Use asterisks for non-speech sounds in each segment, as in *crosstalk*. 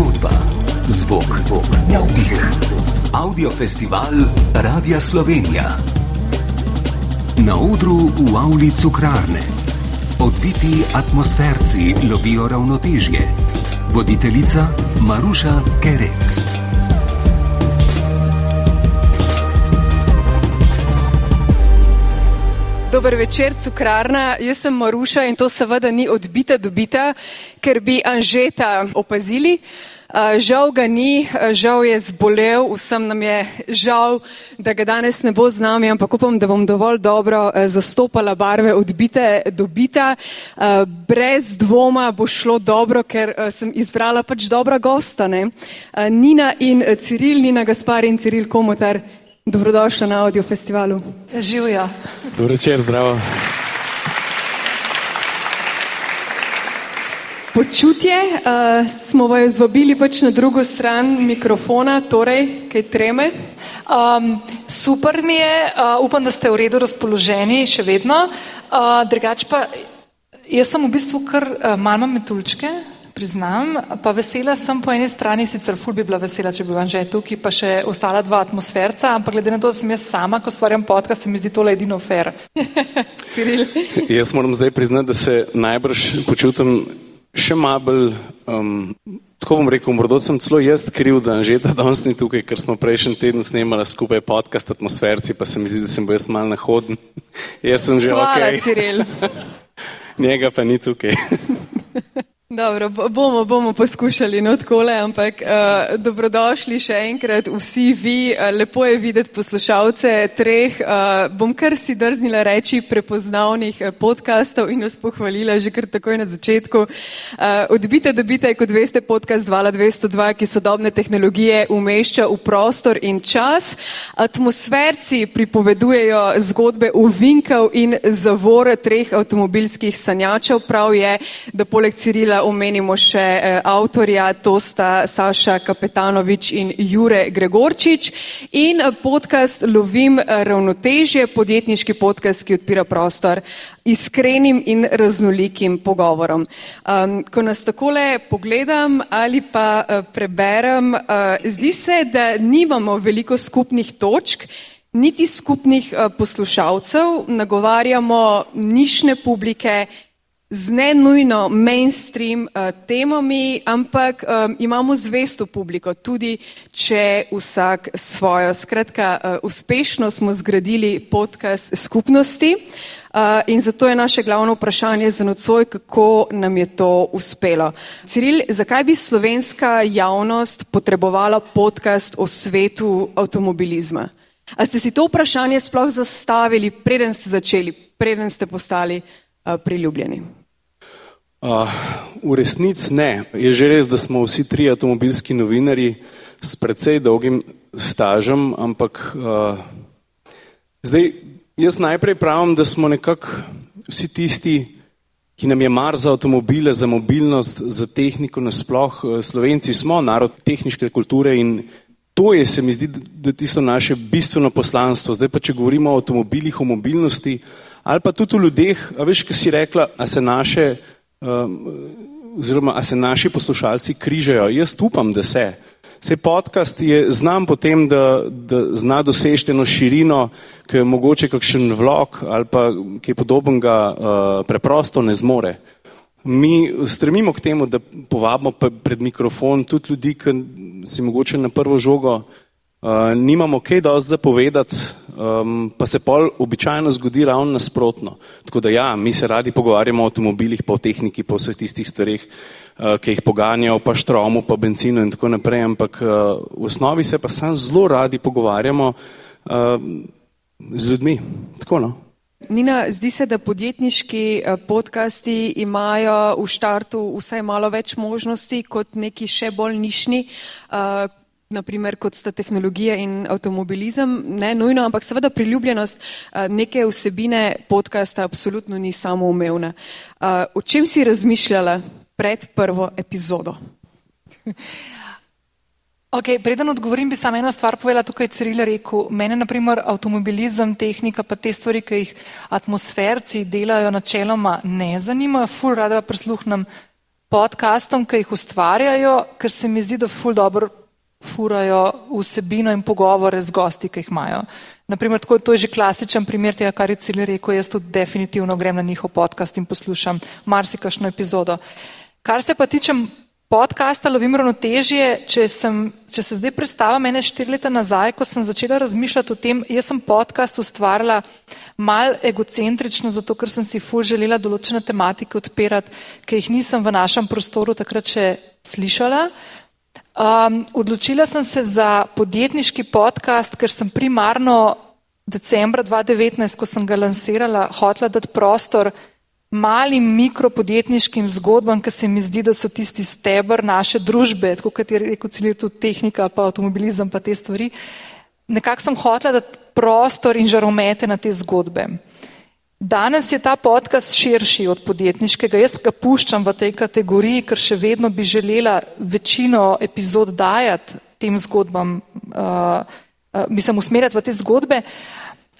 Zgodba, zvok, navdih. Audio festival Radia Slovenija. Na odru v Avli Cukrarne. Odbiti atmosferci lovijo ravnotežje. Voditeljica Maruša Kerec. Dober večer, cukrarna. Jaz sem Maruša in to seveda ni odbita dobita, ker bi Anžeta opazili. Uh, žal ga ni, uh, žal je zbolel, vsem nam je žal, da ga danes ne bo z nami, ampak upam, da bom dovolj dobro uh, zastopala barve odbite dobita. Uh, brez dvoma bo šlo dobro, ker sem izbrala pač dobra gosta. Uh, Nina in Ciril, Nina Gaspar in Ciril Komotar. Dobrodošla na audio festivalu. Živijo. Dobro večer, zdravo. Počutje uh, smo vas zvabili pač na drugo stran mikrofona, torej kaj treme. Um, super mi je, uh, upam, da ste v redu razpoloženi še vedno. Uh, drugač pa, jaz sem v bistvu kar uh, malo metulčke, priznam, pa vesela sem po eni strani, sicer ful bi bila vesela, če bi vam že tukaj, pa še ostala dva atmosferca, ampak glede na to, da sem jaz sama, ko stvarjam podcast, se mi zdi tole edino fair. *laughs* Jaz moram zdaj priznati, da se najbrž počutim še malo bolj, um, tako bom rekel, morda sem celo jaz kriv, da že ta danes ni tukaj, ker smo prejšnji teden snemali skupaj podcast atmosferci, pa se mi zdi, da sem bil jaz mal nahoden. *laughs* jaz sem že Hvala, ok. *laughs* Njega pa ni tukaj. *laughs* Dobro, bo- bomo, bomo poskušali, no takole, ampak uh, dobrodošli še enkrat vsi vi, uh, lepo je videti poslušalce treh, uh, bom kar si drznila reči prepoznavnih uh, podkastov in vas pohvalila že kar takoj na začetku. Uh, odbite, dobite, kot veste, podcast 2202, ki sodobne tehnologije umešča v prostor in čas. Atmosferci pripovedujejo zgodbe uvinkov in zavore treh avtomobilskih sanjačev. Prav je, da poleg Cirila omenimo še eh, avtorja, to sta Saša Kapetanovič in Jure Gregorčič. In eh, podcast Lovim eh, ravnotežje, podjetniški podcast, ki odpira prostor iskrenim in raznolikim pogovorom. Um, ko nas takole pogledam ali pa uh, preberem, uh, zdi se, da nimamo veliko skupnih točk, niti skupnih uh, poslušalcev, nagovarjamo nišne publike, z ne nujno mainstream uh, temami, ampak um, imamo zvesto publiko, tudi če vsak svojo. Skratka, uh, uspešno smo zgradili podcast skupnosti uh, in zato je naše glavno vprašanje za nocoj, kako nam je to uspelo. Ciril, zakaj bi slovenska javnost potrebovala podcast o svetu avtomobilizma? A ste si to vprašanje sploh zastavili, preden ste začeli, preden ste postali uh, priljubljeni? Uh, v resnici ne. Je že res, da smo vsi tri avtomobilski novinari s precej dolgim stažem, ampak uh, zdaj jaz najprej pravim, da smo nekako vsi tisti, ki nam je mar za avtomobile, za mobilnost, za tehniko nasploh. Uh, Slovenci smo narod tehniške kulture in to je, se mi zdi, da tisto naše bistveno poslanstvo. Zdaj pa, če govorimo o avtomobilih, o mobilnosti ali pa tudi o ljudeh, a veš, kaj si rekla, a se naše um, oziroma a se naši poslušalci križajo. Jaz upam, da se. Se podcast je znam potem, da, da zna doseči eno širino, ki je mogoče kakšen vlog ali pa ki je podobnega uh, preprosto ne zmore. Mi stremimo k temu, da povabimo pred mikrofon tudi ljudi, ki si mogoče na prvo žogo uh, nimamo kaj dosti zapovedati, um, pa se pol običajno zgodi ravno nasprotno. Tako da ja, mi se radi pogovarjamo o avtomobilih, pa o tehniki, pa o vseh tistih stvareh, uh, ki jih poganjajo, pa štromu, pa benzinu in tako naprej, ampak uh, v osnovi se pa sam zelo radi pogovarjamo uh, z ljudmi. Tako no. Nina, zdi se, da podjetniški eh, podcasti imajo v štartu vsaj malo več možnosti kot neki še bolj nišni, uh, naprimer kot sta tehnologija in avtomobilizem, ne nujno, ampak seveda priljubljenost uh, neke vsebine podcasta absolutno ni samoumevna. Uh, o čem si razmišljala pred prvo epizodo? *laughs* Okay, preden odgovorim, bi samo eno stvar povedala, tukaj je Ciril rekel. Mene, naprimer, avtomobilizem, tehnika, pa te stvari, ki jih atmosferci delajo načeloma, ne zanimajo. Ful rada prisluhnem podkastom, ki jih ustvarjajo, ker se mi zdi, da ful dobro furajo vsebino in pogovore z gosti, ki jih imajo. Naprimer, tako, to je že klasičen primer tega, kar je Cili rekel, jaz tudi definitivno grem na njihov podcast in poslušam marsikašno epizodo. Kar se pa tiče podcasta Lovim ravnotežje, če, sem, če se zdaj predstavim mene štiri leta nazaj, ko sem začela razmišljati o tem, jaz sem podcast ustvarila mal egocentrično, zato ker sem si ful želela določene tematike odpirati, ki jih nisem v našem prostoru takrat še slišala. Um, odločila sem se za podjetniški podcast, ker sem primarno decembra 2019, ko sem ga lansirala, hotela dati prostor malim mikropodjetniškim zgodbam, ki se mi zdi, da so tisti stebr naše družbe, tako kot je rekel celir tudi tehnika, pa avtomobilizem, pa te stvari. Nekako sem hotela dati prostor in žaromete na te zgodbe. Danes je ta podcast širši od podjetniškega. Jaz ga puščam v tej kategoriji, ker še vedno bi želela večino epizod dajati tem zgodbam, uh, uh, mislim, usmerjati v te zgodbe.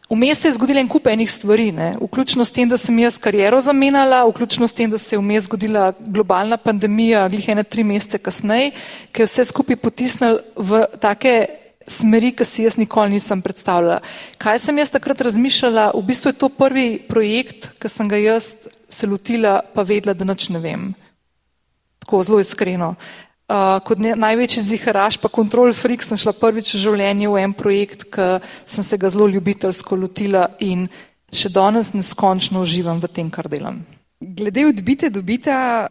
Vmes se je zgodila en kup enih stvari, ne? vključno s tem, da sem jaz kariero zamenjala, vključno s tem, da se je vmes zgodila globalna pandemija, glih ene tri mesece kasneje, ki je vse skupaj potisnil v take smeri, ki si jaz nikoli nisem predstavljala. Kaj sem jaz takrat razmišljala? V bistvu je to prvi projekt, ki sem ga jaz se lotila, pa vedela, da nič ne vem. Tako zelo iskreno. Uh, kot ne, največji ziharaš, pa kontrol freak, sem šla prvič v življenju v en projekt, ki sem se ga zelo ljubiteljsko lotila in še danes neskončno uživam v tem, kar delam. Glede odbite dobita,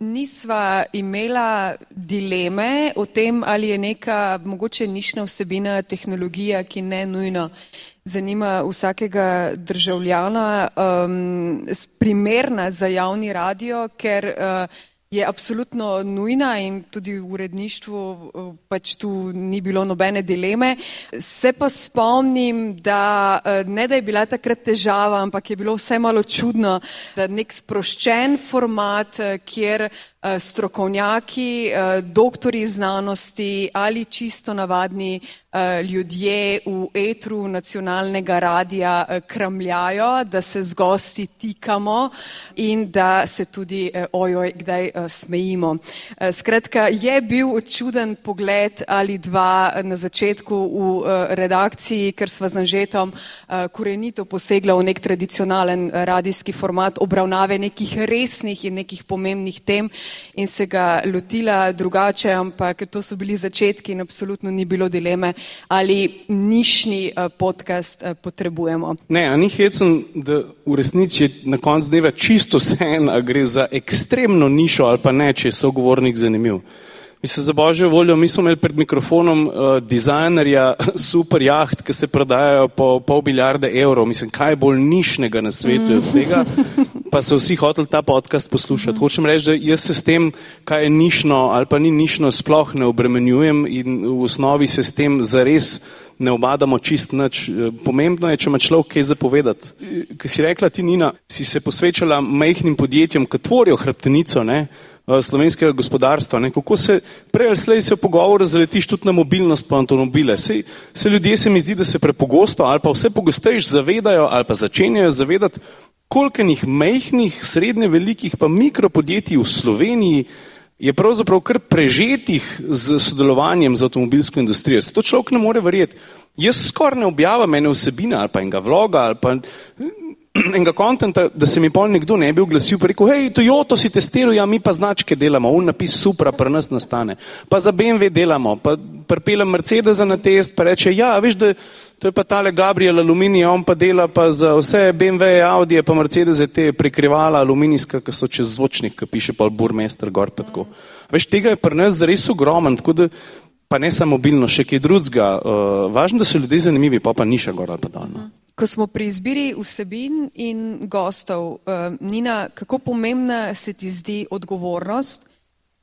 nisva imela dileme o tem, ali je neka mogoče nišna vsebina tehnologija, ki ne nujno zanima vsakega državljana, um, primerna za javni radio, ker uh, je absolutno nujna in tudi v uredništvu eh, pač tu ni bilo nobene dileme. Se pa spomnim, da eh, ne da je bila takrat težava, ampak je bilo vse malo čudno, da nek sproščen format, eh, kjer strokovnjaki, doktori znanosti ali čisto navadni Eh, ljudje v etru nacionalnega radija eh, kramljajo, da se z gosti tikamo in da se tudi eh, ojoj kdaj smejimo. Skratka, je bil čuden pogled ali dva na začetku v redakciji, ker sva z Anžetom korenito posegla v nek tradicionalen radijski format obravnave nekih resnih in nekih pomembnih tem in se ga lotila drugače, ampak to so bili začetki in absolutno ni bilo dileme, ali nišni uh, podcast uh, potrebujemo. Ne, a ni hecen, da v resnici je na koncu dneva čisto vse, a gre za ekstremno nišo ali pa ne, če je sogovornik zanimiv. Mislim, za božjo voljo, mi smo imeli pred mikrofonom uh, dizajnerja *laughs* super jaht, ki se prodajajo po pol milijarde evrov. Mislim, kaj je bolj nišnega na svetu od tega, *laughs* pa so vsi hoteli ta podcast poslušati. Hočem reči, da jaz se s tem, kaj je nišno ali pa ni nišno, sploh ne obremenjujem in v osnovi se s tem zares ne obadamo čist nič. Pomembno je, če ima človek kaj zapovedati. Ker si rekla ti, Nina, si se posvečala majhnim podjetjem, ki tvorijo hrbtenico, ne? Eh, slovenskega gospodarstva. Ne? Kako se prej ali slej se v pogovoru zaletiš tudi na mobilnost pa avtomobile. Se, se ljudje se mi zdi, da se prepogosto ali pa vse pogostejš zavedajo ali pa začenjajo zavedati, koliko njih mehkih, srednje velikih pa mikropodjetij v Sloveniji je pravzaprav kar prežetih z sodelovanjem z avtomobilsko industrijo. Se to človek ne more verjeti. Jaz skoraj ne objavim ene vsebine ali pa enega vloga ali pa *clears throat* enega kontenta, da se mi pol nekdo ne bi oglasil, pa rekel, hej, Toyota si testiral, ja, mi pa značke delamo, un napis supra, pri nas nastane. Pa za BMW delamo, pa pripeljem Mercedesa na test, pa reče, ja, veš, da to je pa tale Gabriel aluminij, on pa dela pa za vse BMW, Audi, pa Mercedes te prikrivala aluminijska, ki so čez zvočnik, ki piše pa Burmester gor, pa tako. Veš, tega je pri nas res ogromen, tako da pa ne samo mobilno, še kaj drugega. Uh, važno, da so ljudje zanimivi, pa pa ni še gor ali pa dol. No. Ko smo pri izbiri vsebin in gostov, uh, Nina, kako pomembna se ti zdi odgovornost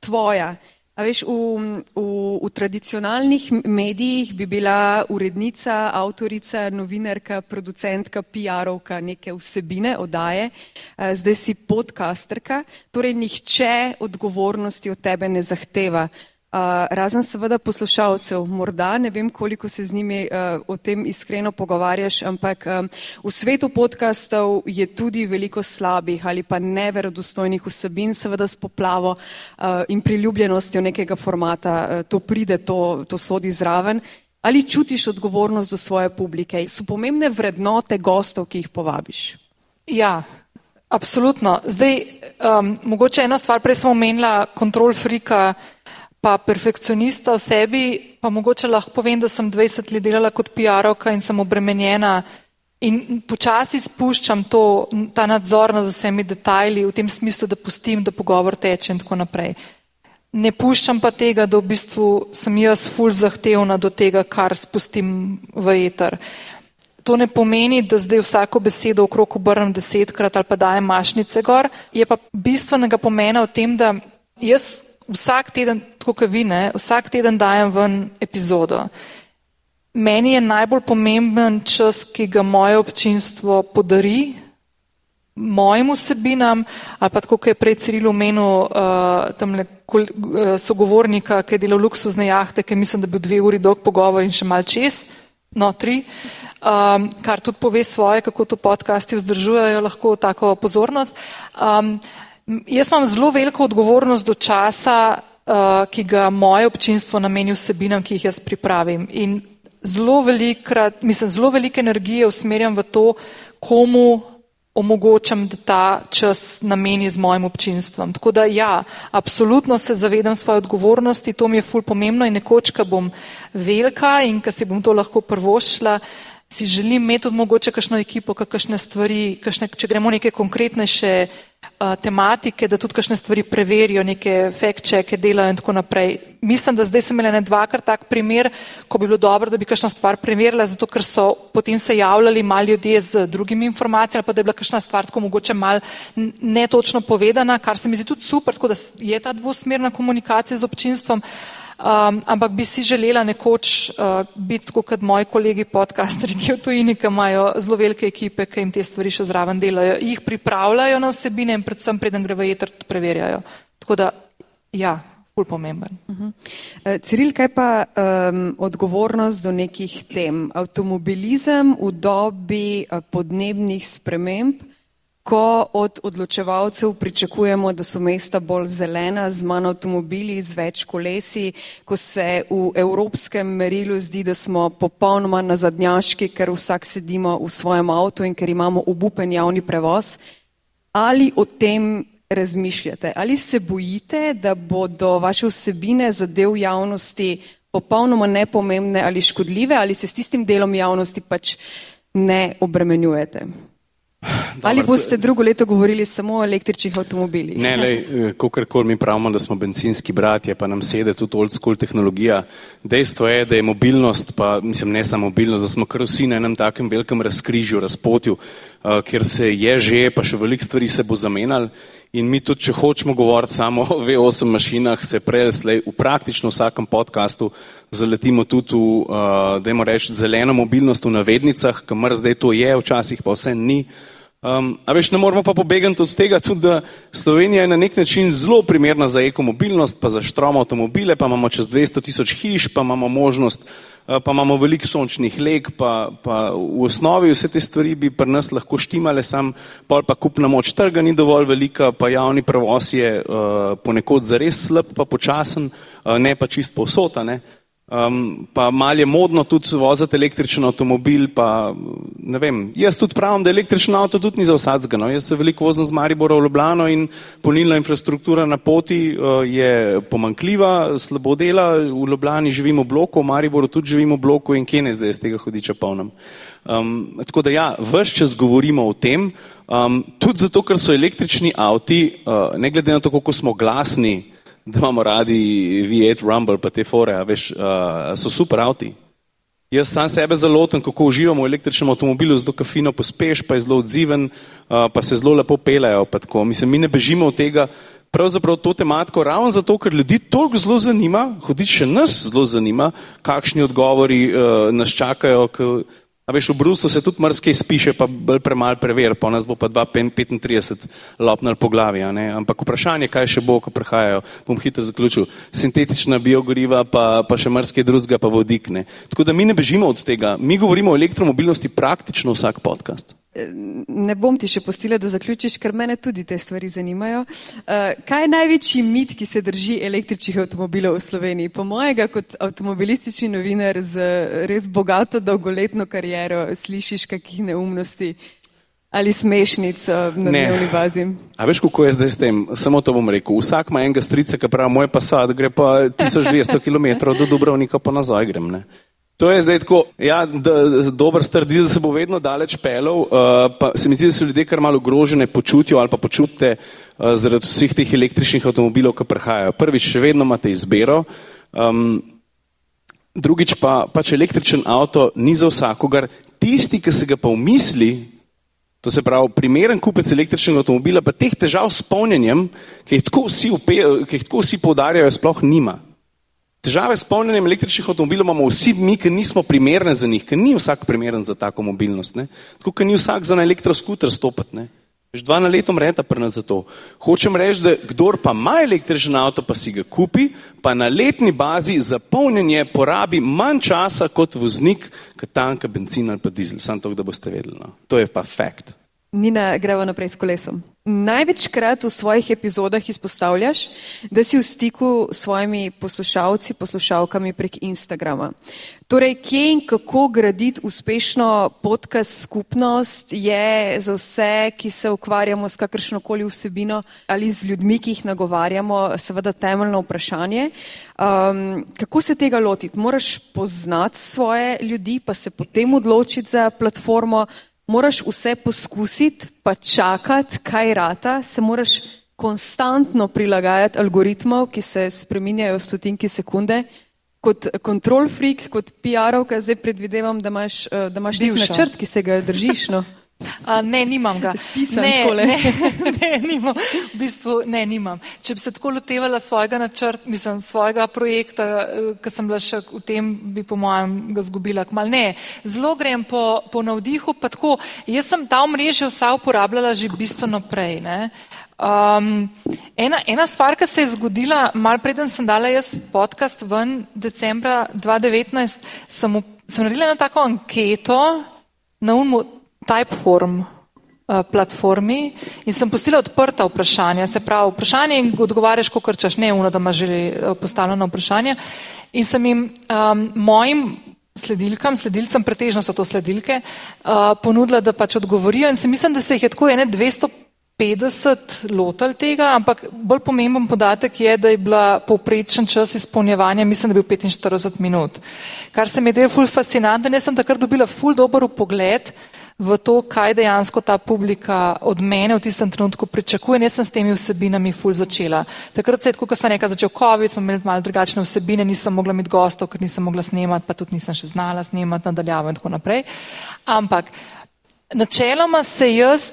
tvoja? A veš, v, v, v tradicionalnih medijih bi bila urednica, avtorica, novinarka, producentka, PR-ovka neke vsebine, odaje, eh, zdaj si podcasterka, torej nihče odgovornosti od tebe ne zahteva. Razen seveda poslušalcev, morda ne vem, koliko se z njimi uh, o tem iskreno pogovarjaš, ampak um, v svetu podkastov je tudi veliko slabih ali pa neverodostojnih vsebin, seveda s poplavo uh, in priljubljenostjo nekega formata. Uh, to pride, to, to sodi zraven. Ali čutiš odgovornost do svoje publike? So pomembne vrednote gostov, ki jih povabiš? Ja, absolutno. Zdaj, um, mogoče ena stvar, prej sem omenila kontrol frika pa perfekcionista v sebi, pa mogoče lahko povem, da sem 20 let delala kot PR-ovka in sem obremenjena in počasi spuščam to, ta nadzor nad vsemi detajli v tem smislu, da pustim, da pogovor teče in tako naprej. Ne puščam pa tega, da v bistvu sem jaz ful zahtevna do tega, kar spustim v eter. To ne pomeni, da zdaj vsako besedo okrog obrnem desetkrat ali pa dajem mašnice gor. Je pa bistvenega pomena v tem, da jaz vsak teden, tako kot vi, ne, vsak teden dajem ven epizodo. Meni je najbolj pomemben čas, ki ga moje občinstvo podari mojim vsebinam, ali pa tako, kot je prej Ciril omenil, uh, tamle uh, sogovornika, ki je delal luksuzne jahte, ki mislim, da bi bil dve uri dolg pogovor in še mal čez, no tri, um, kar tudi pove svoje, kako to podcasti vzdržujejo lahko tako pozornost. Um, Jaz imam zelo veliko odgovornost do časa, uh, ki ga moje občinstvo nameni vsebinam, ki jih jaz pripravim. In zelo velikrat, mislim, zelo veliko energije usmerjam v to, komu omogočam, da ta čas nameni z mojim občinstvom. Tako da ja, absolutno se zavedam svoje odgovornosti, to mi je ful pomembno in nekoč, ko bom velika in ko si bom to lahko prvošla, si želim imeti tudi mogoče kakšno ekipo, kakšne stvari, kakšne, če gremo neke konkretnejše tematike, da tudi kakšne stvari preverijo, neke fact-checke delajo in tako naprej. Mislim, da zdaj sem imela ne dvakrat tak primer, ko bi bilo dobro, da bi kakšna stvar preverila, zato ker so potem se javljali mali ljudje z drugimi informacijami, pa da je bila kakšna stvar tako mogoče mal netočno povedana, kar se mi zdi tudi super, tako da je ta dvosmerna komunikacija z občinstvom. Um, ampak bi si želela nekoč uh, biti kot moji kolegi podcasteri, ki v tujini, ki imajo zelo velike ekipe, ki jim te stvari še zraven delajo, jih pripravljajo na vsebine in predvsem preden gre v jeter, preverjajo. Tako da, ja, ful pomemben. Uh uh, Ciril, kaj pa um, odgovornost do nekih tem? Avtomobilizem v dobi uh, podnebnih sprememb ko od odločevalcev pričakujemo, da so mesta bolj zelena, z manj avtomobili, z več kolesi, ko se v evropskem merilu zdi, da smo popolnoma nazadnjaški, ker vsak sedimo v svojem avtu in ker imamo obupen javni prevoz, ali o tem razmišljate? Ali se bojite, da bodo vaše vsebine za del javnosti popolnoma nepomembne ali škodljive, ali se s tistim delom javnosti pač ne obremenjujete? Ali boste drugo leto govorili samo o električnih avtomobilih? Ne, le, eh, kakorkoli mi pravimo, da smo bencinski bratje, pa nam sede tudi old school tehnologija. Dejstvo je, da je mobilnost, pa mislim ne samo mobilnost, da smo kar vsi na enem takem velikem razkrižju, razpotju, uh, kjer se je že, pa še veliko stvari se bo zamenjal. In mi tudi, če hočemo govoriti samo o V8 mašinah, se prej slej v praktično vsakem podkastu zaletimo tudi v, uh, dajmo reči, zeleno mobilnost v navednicah, kamor zdaj to je, včasih pa vse ni. Um, a veš, ne moramo pa pobegati od tega tudi, da Slovenija je na nek način zelo primerna za ekomobilnost, pa za štrom avtomobile, pa imamo čez 200 tisoč hiš, pa imamo možnost, uh, pa imamo veliko sončnih leg, pa, pa v osnovi vse te stvari bi pri nas lahko štimale, sam pol pa kupna moč trga ni dovolj velika, pa javni prevoz je uh, ponekod zares slab, pa počasen, uh, ne pa čist povsota. Ne? Um, pa mal je modno tudi voziti električen avtomobil, pa ne vem. Jaz tudi pravim, da električen avto tudi ni za vsadzga. No. Jaz se veliko vozim z Maribora v Ljubljano in polnilna infrastruktura na poti uh, je pomankljiva, slabo dela. V Ljubljani živimo v bloku, v Mariboru tudi živimo v bloku in kje ne zdaj z tega hodiča polnem. Um, tako da ja, vse čas govorimo o tem, um, tudi zato, ker so električni avti, uh, ne glede na to, koliko smo glasni, da imamo radi V8 Rumble, pa te fore, veš, uh, so super avti. Jaz sam sebe zelo lotem, kako uživamo v električnem avtomobilu, zelo kafino pospeš, pa je zelo odziven, uh, pa se zelo lepo pelejo. Mislim, mi ne bežimo od tega, pravzaprav to tematiko, ravno zato, ker ljudi toliko zelo zanima, hoditi še nas zelo zanima, kakšni odgovori uh, nas čakajo, A veš, v Bruslu se tudi mrske spiše, pa bolj premalo prever, pa nas bo pa 2,35 lopnal po glavi. Ampak vprašanje, kaj še bo, ko prihajajo, bom hitro zaključil. Sintetična biogoriva, pa, pa še mrske drugega, pa vodikne. Tako da mi ne bežimo od tega. Mi govorimo o elektromobilnosti praktično vsak podcast ne bom ti še postila, da zaključiš, ker mene tudi te stvari zanimajo. Uh, kaj je največji mit, ki se drži električnih avtomobilov v Sloveniji? Po mojega, kot avtomobilistični novinar z res bogato dolgoletno kariero, slišiš kakih neumnosti ali smešnic uh, na ne. dnevni bazi? A veš, kako je zdaj s tem? Samo to bom rekel. Vsak ima enega strica, ki pravi, moj pa sad gre pa 1200 km do Dubrovnika, pa nazaj grem. Ne? To je zdaj tako, ja, da, dober strdi, da se bo vedno daleč pelov, uh, pa se mi zdi, da so ljudje kar malo ogrožene počutijo ali pa počutite uh, zaradi vseh teh električnih avtomobilov, ki prihajajo. Prvič, še vedno imate izbiro, um, drugič pa pač električen avto ni za vsakogar. Tisti, ki se ga pa umisli, to se pravi primeren kupec električnega avtomobila, pa teh težav s polnjenjem, ki jih tako vsi, vsi poudarjajo, sploh nima. Težave s polnjenjem električnih avtomobilov imamo vsi mi, ki nismo primerne za njih, ker ni vsak primeren za tako mobilnost. Ne? Tako, ker ni vsak za na elektroskuter stopiti. Veš, dva na leto mreta pri nas za to. Hočem reči, da kdor pa ima električen avto, pa si ga kupi, pa na letni bazi za polnjenje porabi manj časa kot voznik, ki tanka benzin ali pa dizel. Sam to, da boste vedeli. No. To je pa fakt. Nina, gremo naprej s kolesom. Največkrat v svojih epizodah izpostavljaš, da si v stiku s svojimi poslušalci, poslušalkami prek Instagrama. Torej, kje in kako graditi uspešno podcast skupnost je za vse, ki se ukvarjamo s kakršnokoli vsebino ali z ljudmi, ki jih nagovarjamo, seveda temeljno vprašanje. Um, kako se tega lotiti? Moraš poznati svoje ljudi, pa se potem odločiti za platformo, moraš vse poskusiti, pa čakati, kaj rata, se moraš konstantno prilagajati algoritmov, ki se spreminjajo v stotinki sekunde. Kot kontrol freak, kot PR-ovka, zdaj predvidevam, da imaš, eh, da imaš nek načrt, ki se ga držiš. No. *laughs* A, ne, nimam ga. Spisan, ne, ne, *laughs* ne, nimam. V bistvu, ne, nimam. Če bi se tako lotevala svojega načrta, mislim, svojega projekta, eh, ki sem bila še v tem, bi po mojem ga zgubila. Kmal. Ne, zelo grem po, po navdihu, pa tako. Jaz sem ta omrežje vsa uporabljala že bistveno prej. Um, ena, ena stvar, ki se je zgodila, mal preden sem dala jaz podcast ven, decembra 2019, sem, sem naredila eno tako anketo na unmu Typeform uh, platformi in sem postila odprta vprašanja, se pravi vprašanje in odgovarjaš, ko krčaš, ne uno, da imaš že uh, postavljeno vprašanje. In sem jim um, mojim sledilkam, sledilcem, pretežno so to sledilke, uh, ponudila, da pač odgovorijo in se mislim, da se jih je tako ene 250 lotal tega, ampak bolj pomemben podatek je, da je bila povprečen čas izpolnjevanja, mislim, da je bil 45 minut. Kar se mi je del ful fascinantno, jaz sem takrat dobila ful dober pogled, v to, kaj dejansko ta publika od mene v tistem trenutku pričakuje. Jaz sem s temi vsebinami ful začela. Takrat se je, kot sem rekla, začel COVID, smo imeli malo drugačne vsebine, nisem mogla imeti gostov, ker nisem mogla snemati, pa tudi nisem še znala snemati nadaljavo in tako naprej. Ampak načeloma se jaz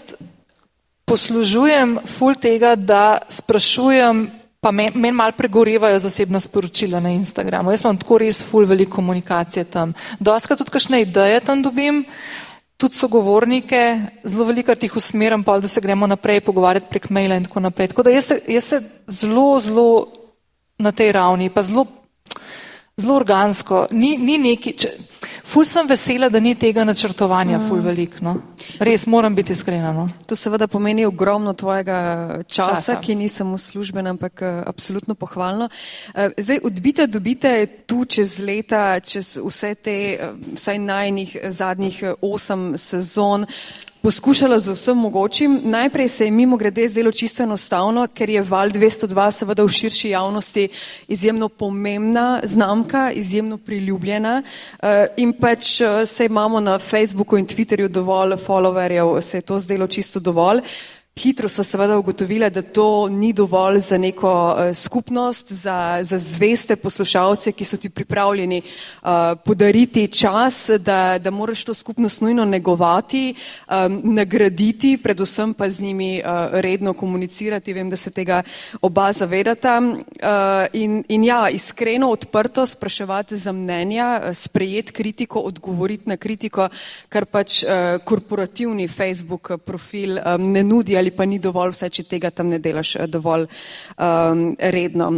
poslužujem ful tega, da sprašujem pa meni men mal pregorevajo zasebna sporočila na Instagramu. Jaz imam tako res ful veliko komunikacije tam. Doskrat tudi kakšne ideje tam dobim, tudi sogovornike, zelo veliko jih usmerim, pa da se gremo naprej pogovarjati prek maila in tako naprej. Tako da jaz se, jaz se zelo, zelo na tej ravni, pa zelo, zelo organsko, ni, ni neki. Če, Ful sem vesela, da ni tega načrtovanja, ful mm. veliko. No. Res moram biti iskrena. No. To seveda pomeni ogromno tvojega časa, časa. ki ni samo služben, ampak uh, absolutno pohvalno. Uh, zdaj, odbite, dobite tu čez leta, čez vse te, uh, vsaj najnih zadnjih osem sezon poskušala z vsem mogočim. Najprej se je mimo grede zdelo čisto enostavno, ker je Val 202 seveda v širši javnosti izjemno pomembna znamka, izjemno priljubljena eh, in pač eh, se imamo na Facebooku in Twitterju dovolj followerjev, se je to zdelo čisto dovolj. Hitro smo seveda ugotovili, da to ni dovolj za neko uh, skupnost, za, za zveste poslušalce, ki so ti pripravljeni uh, podariti čas, da, da moraš to skupnost nujno negovati, um, nagraditi, predvsem pa z njimi uh, redno komunicirati. Vem, da se tega oba zavedata. Uh, in, in ja, iskreno, odprto spraševati za mnenja, sprejeti kritiko, odgovoriti na kritiko, kar pač uh, korporativni Facebook profil um, ne nudi ali pa ni dovolj, vse če tega tam ne delaš eh, dovolj um, redno.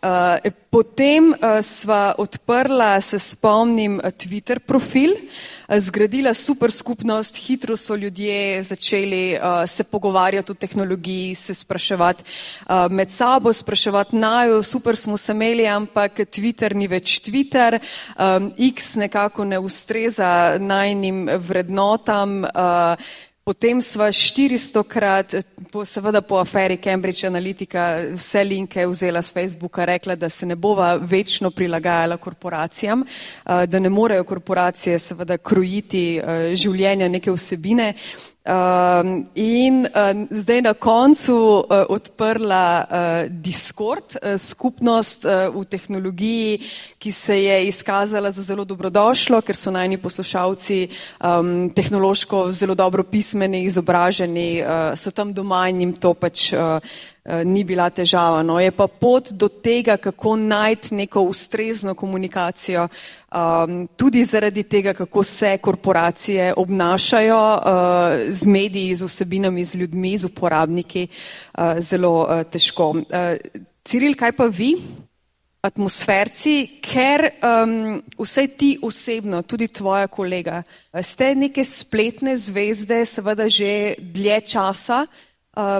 Uh, potem uh, sva odprla, se spomnim, Twitter profil, uh, zgradila super skupnost, hitro so ljudje začeli uh, se pogovarjati o tehnologiji, se spraševati uh, med sabo, spraševati najo, super smo se imeli, ampak Twitter ni več Twitter, um, X nekako ne ustreza najnim vrednotam. Uh, Potem sva 400 krat, po, seveda po aferi Cambridge Analytica, vse linke vzela z Facebooka, rekla, da se ne bova večno prilagajala korporacijam, eh, da ne morejo korporacije seveda krojiti eh, življenja neke vsebine. Um, in uh, zdaj na koncu uh, odprla uh, Discord, uh, skupnost uh, v tehnologiji, ki se je izkazala za zelo dobrodošlo, ker so najni poslušalci um, tehnološko zelo dobro pismeni, izobraženi, uh, so tam doma in jim to pač uh, ni bila težava. No. Je pa pot do tega, kako najti neko ustrezno komunikacijo, um, tudi zaradi tega, kako se korporacije obnašajo uh, z mediji, z vsebinami, z ljudmi, z uporabniki, uh, zelo uh, težko. Uh, Ciril, kaj pa vi? Atmosferci, ker um, vse ti osebno, tudi tvoja kolega, ste neke spletne zvezde, seveda že dlje časa, uh, Eh,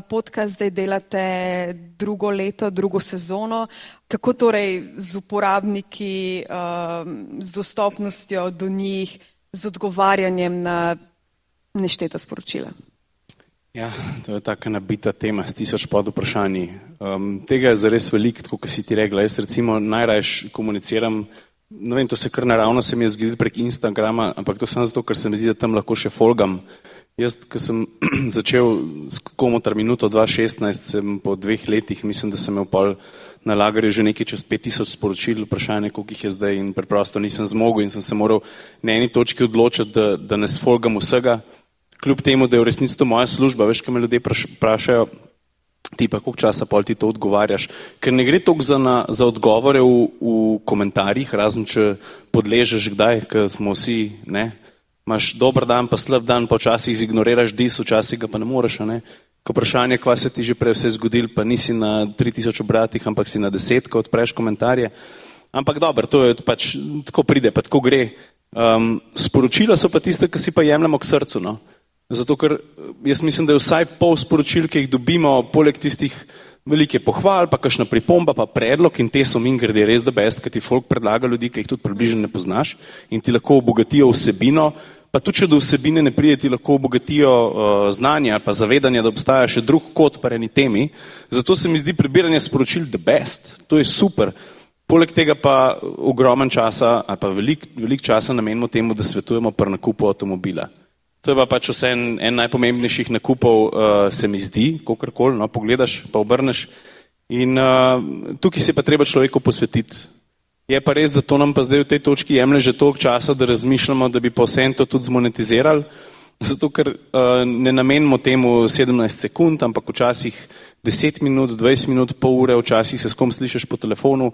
podcast zdaj delate drugo leto, drugo sezono. Kako torej z uporabniki, eh, z dostopnostjo do njih, z odgovarjanjem na nešteta sporočila? Ja, to je taka nabita tema s tisoč pod vprašanji. Um, tega je zares veliko, kot si ti rekla. Jaz recimo najraje komuniciram, ne vem, to se kar naravno se mi je zgodilo prek Instagrama, ampak to samo zato, ker se mi zdi, da tam lahko še folgam. Jaz, ko sem *clears throat* začel s komotar minuto 2016, sem po dveh letih, mislim, da sem imel pol na lagarju že nekaj čez 5000 sporočil, vprašanje, koliko jih je zdaj in preprosto nisem zmogel in sem se moral na eni točki odločiti, da, da ne sfolgam vsega, kljub temu, da je v resnici to moja služba, veš, kaj me ljudje vprašajo, ti pa koliko časa pol ti to odgovarjaš, ker ne gre toliko za, na, za odgovore v, v komentarjih, razen če podležeš kdaj, ker smo vsi, ne, imaš dober dan, pa slab dan, pa včasih ignoriraš dis, včasih ga pa ne moreš. Ne? Ko vprašanje, kva se ti že prej vse zgodil, pa nisi na 3000 obratih, ampak si na deset, ko odpreš komentarje. Ampak dobro, to je pač, tako pride, pa tako gre. Um, sporočila so pa tiste, ki si pa jemljemo k srcu. No? Zato, ker jaz mislim, da je vsaj pol sporočil, ki jih dobimo, poleg tistih velike pohval, pa kakšna pripomba, pa predlog in te so min grede res da best, ker ti folk predlaga ljudi, ki jih tudi približno ne poznaš in ti lahko obogatijo vsebino, pa tudi če do vsebine ne prije, ti lahko obogatijo uh, znanja pa zavedanje, da obstaja še drug kot pa eni temi. Zato se mi zdi prebiranje sporočil the best, to je super. Poleg tega pa ogromen časa ali pa velik, velik časa namenimo temu, da svetujemo pri nakupu avtomobila. To je pa pač vse en, en najpomembnejših nakupov, uh, se mi zdi, kakorkoli, no, pogledaš, pa obrneš. In uh, tukaj se pa treba človeku posvetiti. Je pa res, da to nam pa zdaj v tej točki jemlje že toliko časa, da razmišljamo, da bi pa vse to tudi zmonetizirali, zato ker uh, ne namenimo temu 17 sekund, ampak včasih 10 minut, 20 minut, pol ure, včasih se s kom slišiš po telefonu.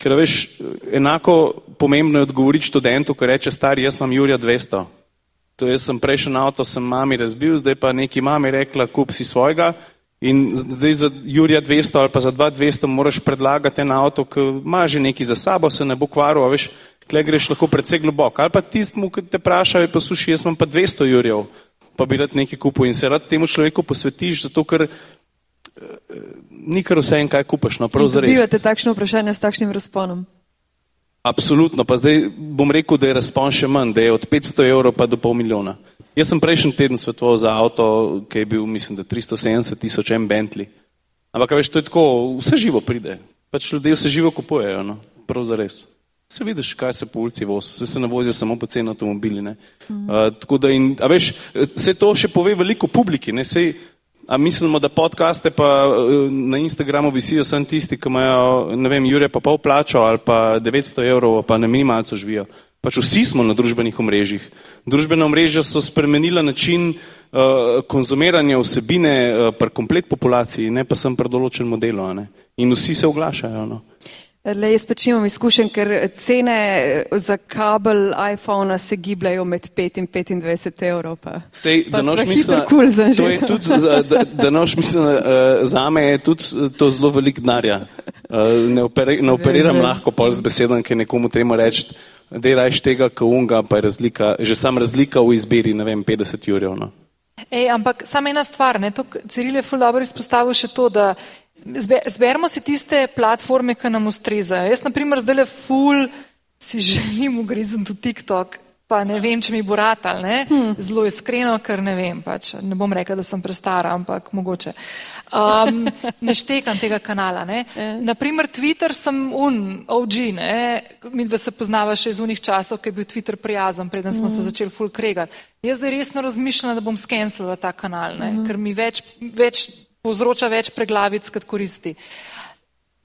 Ker veš, enako pomembno je odgovoriti študentu, ki reče, stari, jaz imam Jurija 200. To jaz sem prejšel avto, sem mami razbil, zdaj pa neki mami rekla, kup si svojega in zdaj za Jurija 200 ali pa za 2200 moraš predlagati en avto, ki ima že neki za sabo, se ne bo kvaril, a veš, kle greš lahko predvsej globoko. Ali pa tistmu, ki te vprašajo, posluši, jaz imam pa 200 Jurjev, pa bi rad nekaj kupil in se rad temu človeku posvetiš, zato ker eh, ni kar vse en, kaj kupaš, no prav zares. Dobivate takšno vprašanje s takšnim razponom? Absolutno, pa zdaj bom rekel, da je razpon še manj, da je od 500 evrov pa do pol milijona. Jaz sem prejšnji teden svetoval za avto, ki je bil, mislim, da 370 tisoč en Bentley. Ampak, veš, to je tako, vse živo pride. Pač ljudje vse živo kupujejo, no, prav za res. Se vidiš, kaj se po ulici vozi, se, se ne vozijo samo po ceni avtomobili. Mm. Uh, tako da, in, a veš, se to še pove veliko publiki, ne, sej, A mislimo, da podcaste pa na Instagramu visijo samo tisti, ki imajo, ne vem, Jure pa pol plačo ali pa 900 evrov, pa na minimalcu živijo. Pač vsi smo na družbenih omrežjih. Družbena omrežja so spremenila način uh, konzumiranja vsebine uh, pri komplet populaciji, ne pa sem pri določenem modelu. In vsi se oglašajo. No. Le, jaz pač imam izkušen, ker cene eh, za kabel iPhone se gibljajo med 5 in 25 evrov. Pa, Sej, pa da noč misli, cool to je tudi, da, da noč misli, uh, za me je tudi to zelo velik denarja. Uh, ne, operi, ne operiram lahko pol z besedom, ki nekomu treba reči, da je rajš tega, ka unga, pa je razlika, že sam razlika v izbiri, ne vem, 50 jurjev. No. Ej, ampak samo ena stvar, ne, to Ciril je ful dobro izpostavil še to, da Zberemo si tiste platforme, ki nam ustrezajo. Jaz, na primer, zdaj le ful si želim ugrizniti v TikTok, pa ne vem, če mi bo ratal, ne? Hmm. Zelo iskreno, ker ne vem, pač ne bom rekel, da sem prestara, ampak mogoče. Um, *laughs* ne štekam tega kanala, ne? Ja. Naprimer, Twitter sem un, OG, ne? Mi dva se poznava še iz unih časov, ki je bil Twitter prijazen, preden smo hmm. se začeli ful kregati. Jaz zdaj resno razmišljam, da bom skenslala ta kanal, ne? Hmm. Ker mi več, več povzroča več preglavic, kot koristi.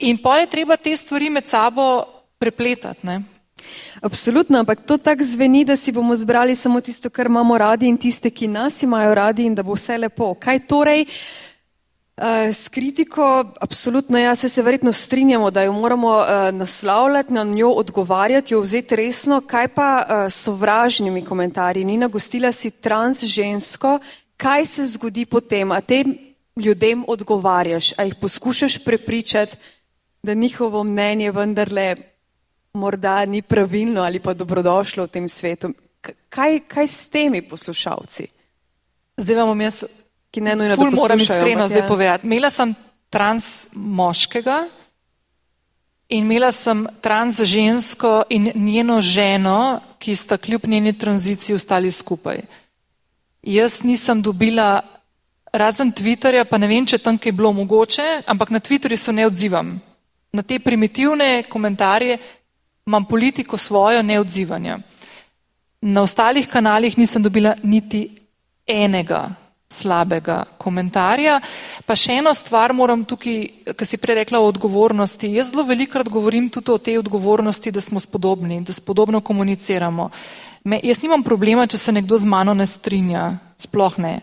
In pa je treba te stvari med sabo prepletati. Ne? Absolutno, ampak to tako zveni, da si bomo zbrali samo tisto, kar imamo radi in tiste, ki nas imajo radi in da bo vse lepo. Kaj torej uh, s kritiko? Absolutno, jaz se, se verjetno strinjamo, da jo moramo uh, naslavljati, na njo odgovarjati, jo vzeti resno. Kaj pa uh, sovražnimi komentarji? Nina, gostila si trans žensko, kaj se zgodi potem? A te ljudem odgovarjaš, a jih poskušaš prepričati, da njihovo mnenje vendarle morda ni pravilno ali pa dobrodošlo v tem svetu. Kaj, kaj s temi poslušalci? Zdaj vam jaz, ki ne nujno dobro moram iskreno ja. zdaj povedati. Imela sem trans moškega in imela sem trans žensko in njeno ženo, ki sta kljub njeni tranziciji ostali skupaj. Jaz nisem dobila Razen Twitterja, pa ne vem, če tam kaj bilo mogoče, ampak na Twitterju se ne odzivam. Na te primitivne komentarje imam politiko svojo neodzivanja. Na ostalih kanalih nisem dobila niti enega slabega komentarja. Pa še eno stvar moram tukaj, kar si prej rekla o odgovornosti. Jaz zelo velikrat govorim tudi o tej odgovornosti, da smo spodobni, da spodobno komuniciramo. Me, jaz nimam problema, če se nekdo z mano ne strinja, sploh ne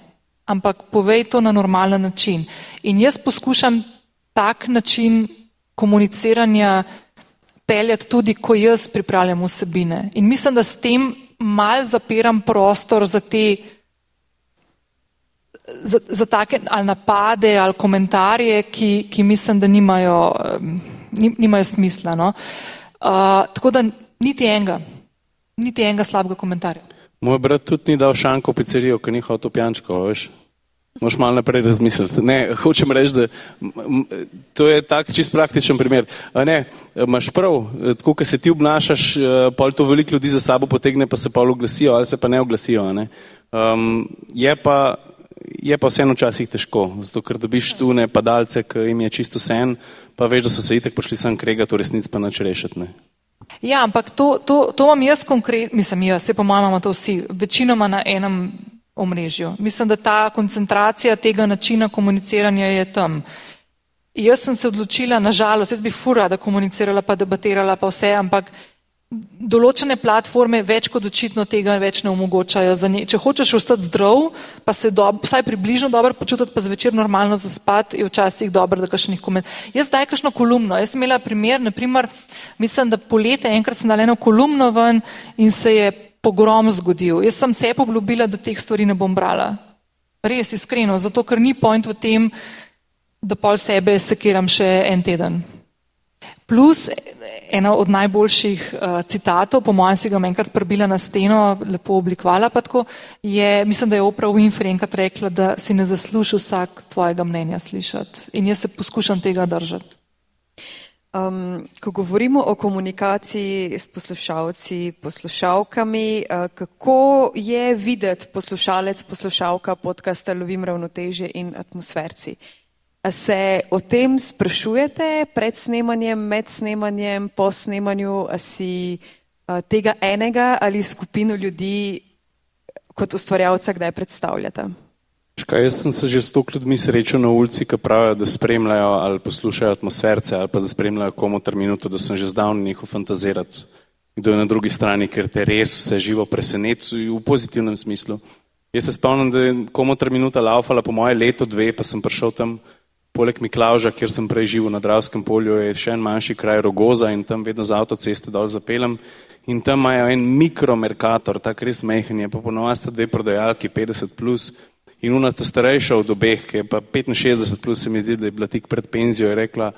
ampak povej to na normalen način. In jaz poskušam tak način komuniciranja peljati tudi, ko jaz pripravljam vsebine. In mislim, da s tem mal zapiram prostor za te, za, za take ali napade ali komentarje, ki, ki mislim, da nimajo, nimajo smisla. No? Uh, tako da niti enega, niti enega slabega komentarja. Moj brat tudi ni dal šanko pizzerijo, ker ni hotel pijančko, veš. Moš malo naprej razmisliti. Ne, hočem reči, da to je tak čist praktičen primer. Ne, imaš prav, tako, ker se ti obnašaš, eh, pol to veliko ljudi za sabo potegne, pa se pol oglasijo ali se pa ne oglasijo. Ne. Um, je pa, je pa vseeno včasih težko, zato ker dobiš tu ne padalce, ki jim je čisto sen, pa veš, da so se itek prišli sem krega, to resnic pa nač rešiti. Ne. Ja, ampak to, to, to imam jaz konkretno, mislim jaz, se po mojem imamo to vsi, večinoma na enem omrežju. Mislim, da ta koncentracija tega načina komuniciranja je tam. Jaz sem se odločila, nažalost, jaz bi fura, da komunicirala pa debatirala pa vse, ampak določene platforme več kot očitno tega več ne omogočajo. Če hočeš ostati zdrav, pa se do, vsaj približno dobro počutiti, pa zvečer normalno zaspati, je včasih dobro, da kašnih komentarjev. Jaz daj kakšno kolumno. Jaz sem imela primer, naprimer, mislim, da polete enkrat sem dala eno kolumno ven in se je pogrom zgodil. Jaz sem se obljubila, da teh stvari ne bom brala. Res iskreno, zato ker ni point v tem, da pol sebe sekiram še en teden. Plus, ena od najboljših uh, citatov, po mojem si ga enkrat prebila na steno, lepo oblikovala pa tako, je, mislim, da je Oprah Winfrey enkrat rekla, da si ne zasluži vsak tvojega mnenja slišati. In jaz se poskušam tega držati. Um, ko govorimo o komunikaciji s poslušalci, poslušalkami, uh, kako je videti poslušalec, poslušalka podcasta Lovim ravnoteže in atmosferci? A se o tem sprašujete pred snemanjem, med snemanjem, po snemanju, a si uh, tega enega ali skupino ljudi kot ustvarjalca kdaj predstavljate? Škaj, jaz sem se že s toliko ljudmi srečal na ulici, ki pravijo, da spremljajo ali poslušajo atmosferce ali pa da spremljajo komu ter minuto, da sem že zdavno njihov fantazirati, kdo je na drugi strani, ker te res vse živo preseneti v pozitivnem smislu. Jaz se spomnim, da je komu ter minuta laufala po moje leto, dve, pa sem prišel tam poleg Miklauža, kjer sem prej živel na Dravskem polju, je še en manjši kraj Rogoza in tam vedno z avtoceste dol zapelem. In tam imajo en mikromerkator, tako res mehen je, pa ponovadi sta dve prodajalki, 50 plus. In una sta starejša od obeh, ki je pa 65 plus, se mi zdi, da je bila tik pred penzijo, je rekla,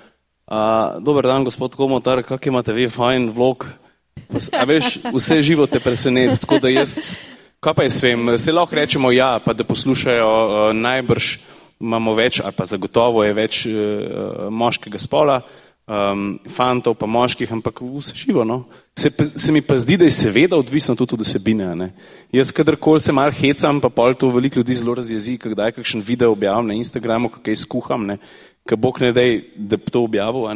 dober dan, gospod Komotar, kak imate vi fajn vlog? A veš, vse živo te preseneti, tako da jaz, kaj pa jaz vem, se lahko rečemo ja, pa da poslušajo uh, najbrž, imamo več, ali pa zagotovo je več uh, moškega spola, um, fantov pa moških, ampak vse živo. No? Se, se mi pa zdi, da je seveda odvisno tudi od osebine. Ne? Jaz, kadarkoli se mal hecam, pa pol to veliko ljudi zelo razjezi, kdaj kakšen video objavim na Instagramu, kaj skuham, ne? Kaj bog ne dej, da bi to objavil.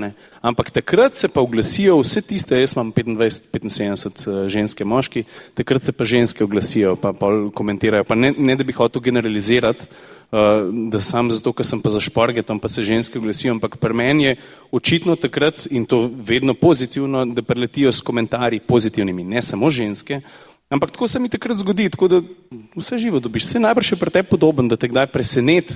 Ampak takrat se pa oglasijo vse tiste, jaz imam 25-75 eh, ženske moški, takrat se pa ženske oglasijo, pa pol komentirajo. Pa ne, ne da bi hotel generalizirati, Eh, da sam zato, ker sem pa za šporge, tam pa se ženske glasijo, ampak pri meni je očitno takrat in to vedno pozitivno, da preletijo s komentarji pozitivnimi, ne samo ženske, ampak tako se mi takrat zgodi, tako da vse živo dobiš. Vse najbrž je pri tebi podoben, da te kdaj preseneti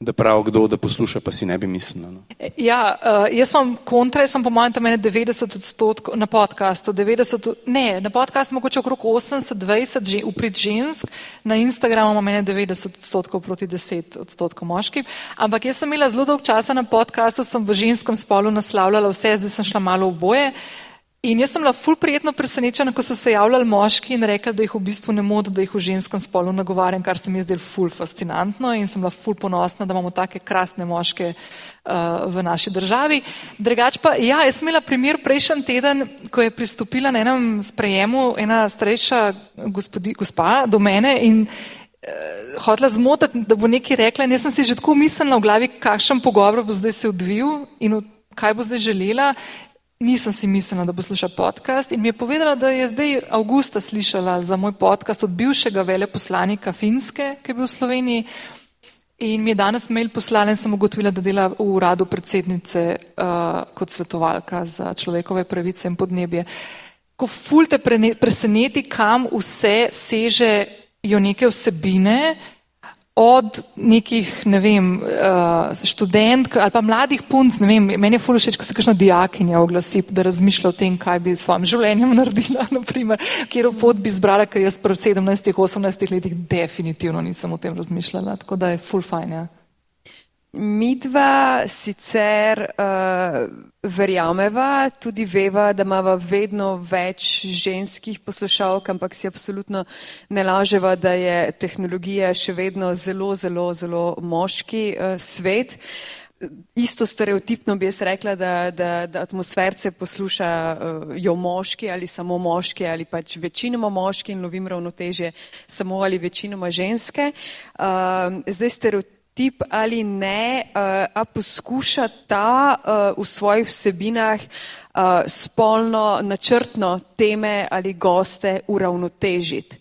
da prav kdo, da posluša, pa si ne bi mislil. No. Ja, uh, jaz imam kontra, jaz sem po mojem tam 90 odstotkov na podkastu, 90, ne, na podkastu mogoče okrog 80-20 uprit žensk, na Instagramu imam 90 odstotkov proti 10 odstotkov moških, ampak jaz sem imela zelo dolg časa na podkastu, sem v ženskem spolu naslavljala vse, zdaj sem šla malo v boje. In jaz sem bila ful prijetno presenečena, ko so se javljali moški in rekli, da jih v bistvu ne modo, da jih v ženskem spolu nagovarjam, kar se mi je zdelo ful fascinantno in sem bila ful ponosna, da imamo take krasne moške uh, v naši državi. Drugač pa, ja, jaz sem imela primer prejšnji teden, ko je pristopila na enem sprejemu ena starejša gospodi, gospa do mene in uh, hotela zmotiti, da bo nekaj rekla in jaz sem si že tako mislila v glavi, kakšen pogovor bo zdaj se odvil in kaj bo zdaj želela Nisem si mislila, da bo slišala podcast in mi je povedala, da je zdaj avgusta slišala za moj podcast od bivšega veleposlanika Finske, ki je bil v Sloveniji. In mi je danes mail poslala in sem ugotovila, da dela v uradu predsednice uh, kot svetovalka za človekove pravice in podnebje. Ko ful te preseneti, kam vse sežejo neke vsebine, od nekih, ne vem, uh, študentk ali pa mladih punc, ne vem, meni je fully všeč, ko se kakšna dijakinja oglasi, da razmišlja o tem, kaj bi s svojim življenjem *laughs* naredila, naprimer, kjer pot bi zbrala, ker jaz pri 17-18 letih definitivno nisem o tem razmišljala, tako da je full fine, ja. Midva sicer uh, verjameva, tudi veva, da imamo vedno več ženskih poslušalk, ampak si absolutno ne laževa, da je tehnologija še vedno zelo, zelo, zelo moški uh, svet. Isto stereotipno bi jaz rekla, da, da, da atmosferce poslušajo uh, moški ali samo moški ali pač večinoma moški in lovim ravnotežje samo ali večinoma ženske. Uh, zdaj stereotip tip ali ne, uh, a poskuša ta uh, v svojih vsebinah uh, spolno, načrtno teme ali goste uravnotežiti.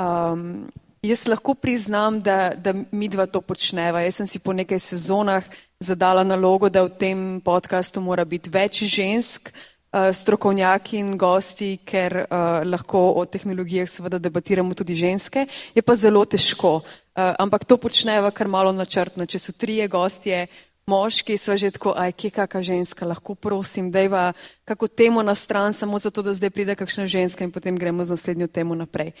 Um, jaz lahko priznam, da, da mi dva to počneva. Jaz sem si po nekaj sezonah zadala nalogo, da v tem podkastu mora biti več žensk, uh, strokovnjaki in gosti, ker uh, lahko o tehnologijah seveda debatiramo tudi ženske. Je pa zelo težko. Uh, ampak to počneva kar malo načrtno. Če so trije gostje, moški, so že tako, aj kje kakšna ženska, lahko prosim, dejva kako temo na stran, samo zato, da zdaj pride kakšna ženska in potem gremo z naslednjo temo naprej.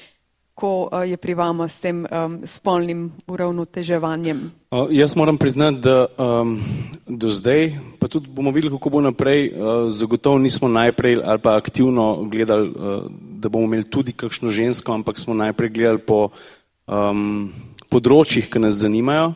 Ko uh, je pri vama s tem um, spolnim uravnoteževanjem? Uh, jaz moram priznati, da um, do zdaj, pa tudi bomo videli, kako bo naprej, uh, zagotovo nismo najprej ali pa aktivno gledali, uh, da bomo imeli tudi kakšno žensko, ampak smo najprej gledali po um, področjih, ki nas zanimajo.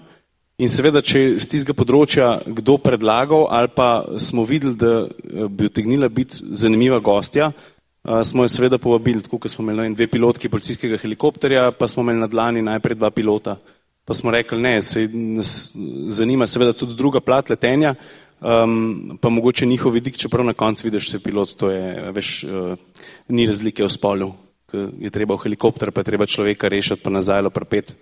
In seveda, če z tistega področja kdo predlagal ali pa smo videli, da eh, bi utegnila biti zanimiva gostja, eh, smo jo seveda povabili, tako kot smo imeli dve pilotki policijskega helikopterja, pa smo imeli na dlani najprej dva pilota. Pa smo rekli, ne, se nas zanima seveda tudi druga plat letenja, um, pa mogoče njihov vidik, čeprav na koncu vidiš, je pilot, to je, veš, uh, ni razlike v spolu, je treba v helikopter, pa je treba človeka rešiti, pa nazaj loprpet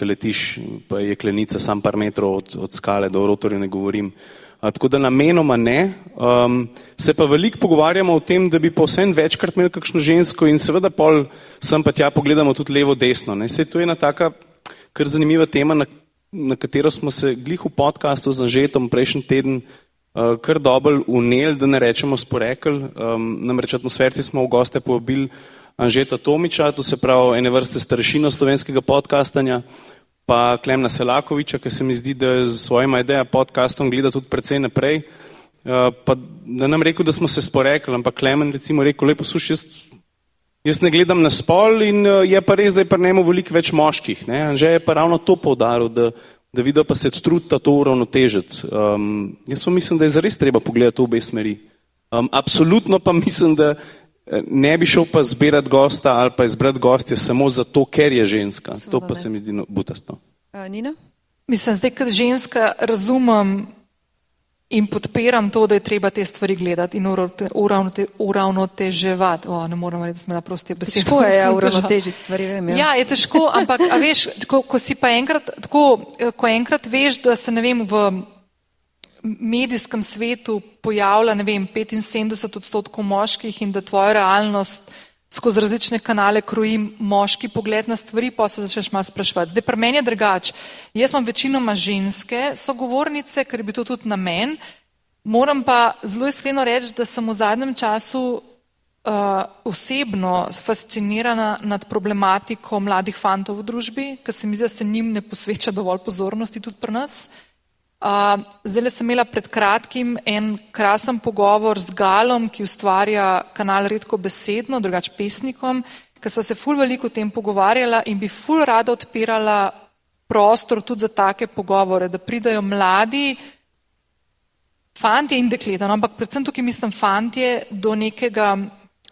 ki letiš, pa je klenica sam par metrov od, od skale, do rotorja ne govorim. A, tako da namenoma ne. Um, se pa veliko pogovarjamo o tem, da bi pa vsem večkrat imeli kakšno žensko in seveda pol sem pa tja pogledamo tudi levo, desno. Ne. Se to je ena taka kar zanimiva tema, na, na katero smo se glih v podkastu z Anžetom prejšnji teden uh, kar dobro uneli, da ne rečemo sporekli. Um, namreč atmosferci smo v goste povabili Anžeta Tomiča, to se pravi ene vrste starešino slovenskega podkastanja, pa Klemna Selakoviča, ki se mi zdi, da z svojima ideja podkastom gleda tudi precej naprej. Uh, pa da nam rekel, da smo se sporekli, ampak Klemen recimo rekel, lepo slušaj, jaz, jaz ne gledam na spol in uh, je pa res, da je pa nemo veliko več moških. Ne? Anže je pa ravno to povdaril, da, da vidi pa se trudita to uravnotežiti. Um, jaz pa mislim, da je zares treba pogledati v obe smeri. Um, absolutno pa mislim, da ne bi šel pa zbirati gosta ali pa izbrati gostje samo zato, ker je ženska. Seveda to pa ne. se mi zdi no, butasto. Uh, Nina? Mislim, zdaj, kot ženska, razumem in podpiram to, da je treba te stvari gledati in uravnoteževati. O, ne moram reči, da sem na prosti besedi. Težko je *laughs* ja, uravnotežiti stvari, vem. Ja. ja, je težko, ampak veš, ko, ko si pa enkrat, tako, ko enkrat veš, da se ne vem v medijskem svetu pojavlja, vem, 75 odstotkov moških in da tvoja realnost skozi različne kanale kroji moški pogled na stvari, pa se začneš malo spraševati. Zdaj, pri meni je drugače. Jaz imam večinoma ženske sogovornice, ker bi to tudi na men. Moram pa zelo iskreno reči, da sem v zadnjem času uh, osebno fascinirana nad problematiko mladih fantov v družbi, ker se mi zdi, da se njim ne posveča dovolj pozornosti tudi pri nas. Uh, Zdaj le sem imela pred kratkim en krasen pogovor z Galom, ki ustvarja kanal Redko besedno, drugač pesnikom, ker sva se ful veliko o tem pogovarjala in bi ful rada odpirala prostor tudi za take pogovore, da pridajo mladi fantje in dekleta, no, ampak predvsem tukaj mislim fantje do nekega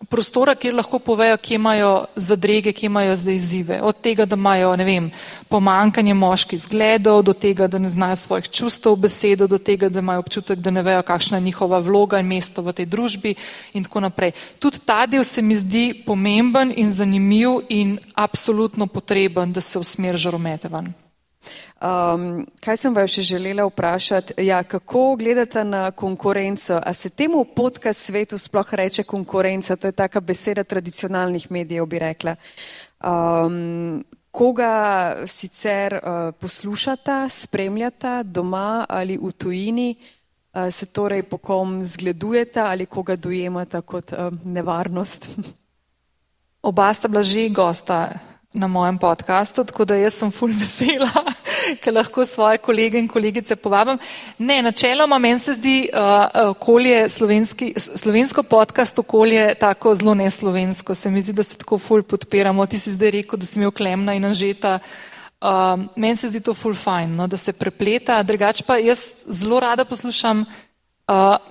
prostora, kjer lahko povejo, kje imajo zadrege, kje imajo zdaj izzive. Od tega, da imajo, ne vem, pomankanje moških zgledov, do tega, da ne znajo svojih čustev besedo, do tega, da imajo občutek, da ne vejo, kakšna je njihova vloga in mesto v tej družbi in tako naprej. Tudi ta del se mi zdi pomemben in zanimiv in absolutno potreben, da se usmer žaromete ven. Um, kaj sem vas še želela vprašati? Ja, kako gledate na konkurenco? A se temu v podcast svetu sploh reče konkurenca? To je taka beseda tradicionalnih medijev, bi rekla. Um, koga sicer uh, poslušata, spremljata doma ali v tujini? Uh, se torej po kom zgledujete ali koga dojemate kot uh, nevarnost? Oba sta bila že gosta na mojem podkastu, tako da jaz sem ful vesela, *laughs* ker lahko svoje kolege in kolegice povabim. Ne, načeloma meni se zdi uh, okolje, slovenski, slovensko podcast okolje tako zelo neslovensko. Se mi zdi, da se tako ful podpiramo. Ti si zdaj rekel, da si imel klemna in anžeta. Uh, meni se zdi to ful fajn, no, da se prepleta. Drugač pa jaz zelo rada poslušam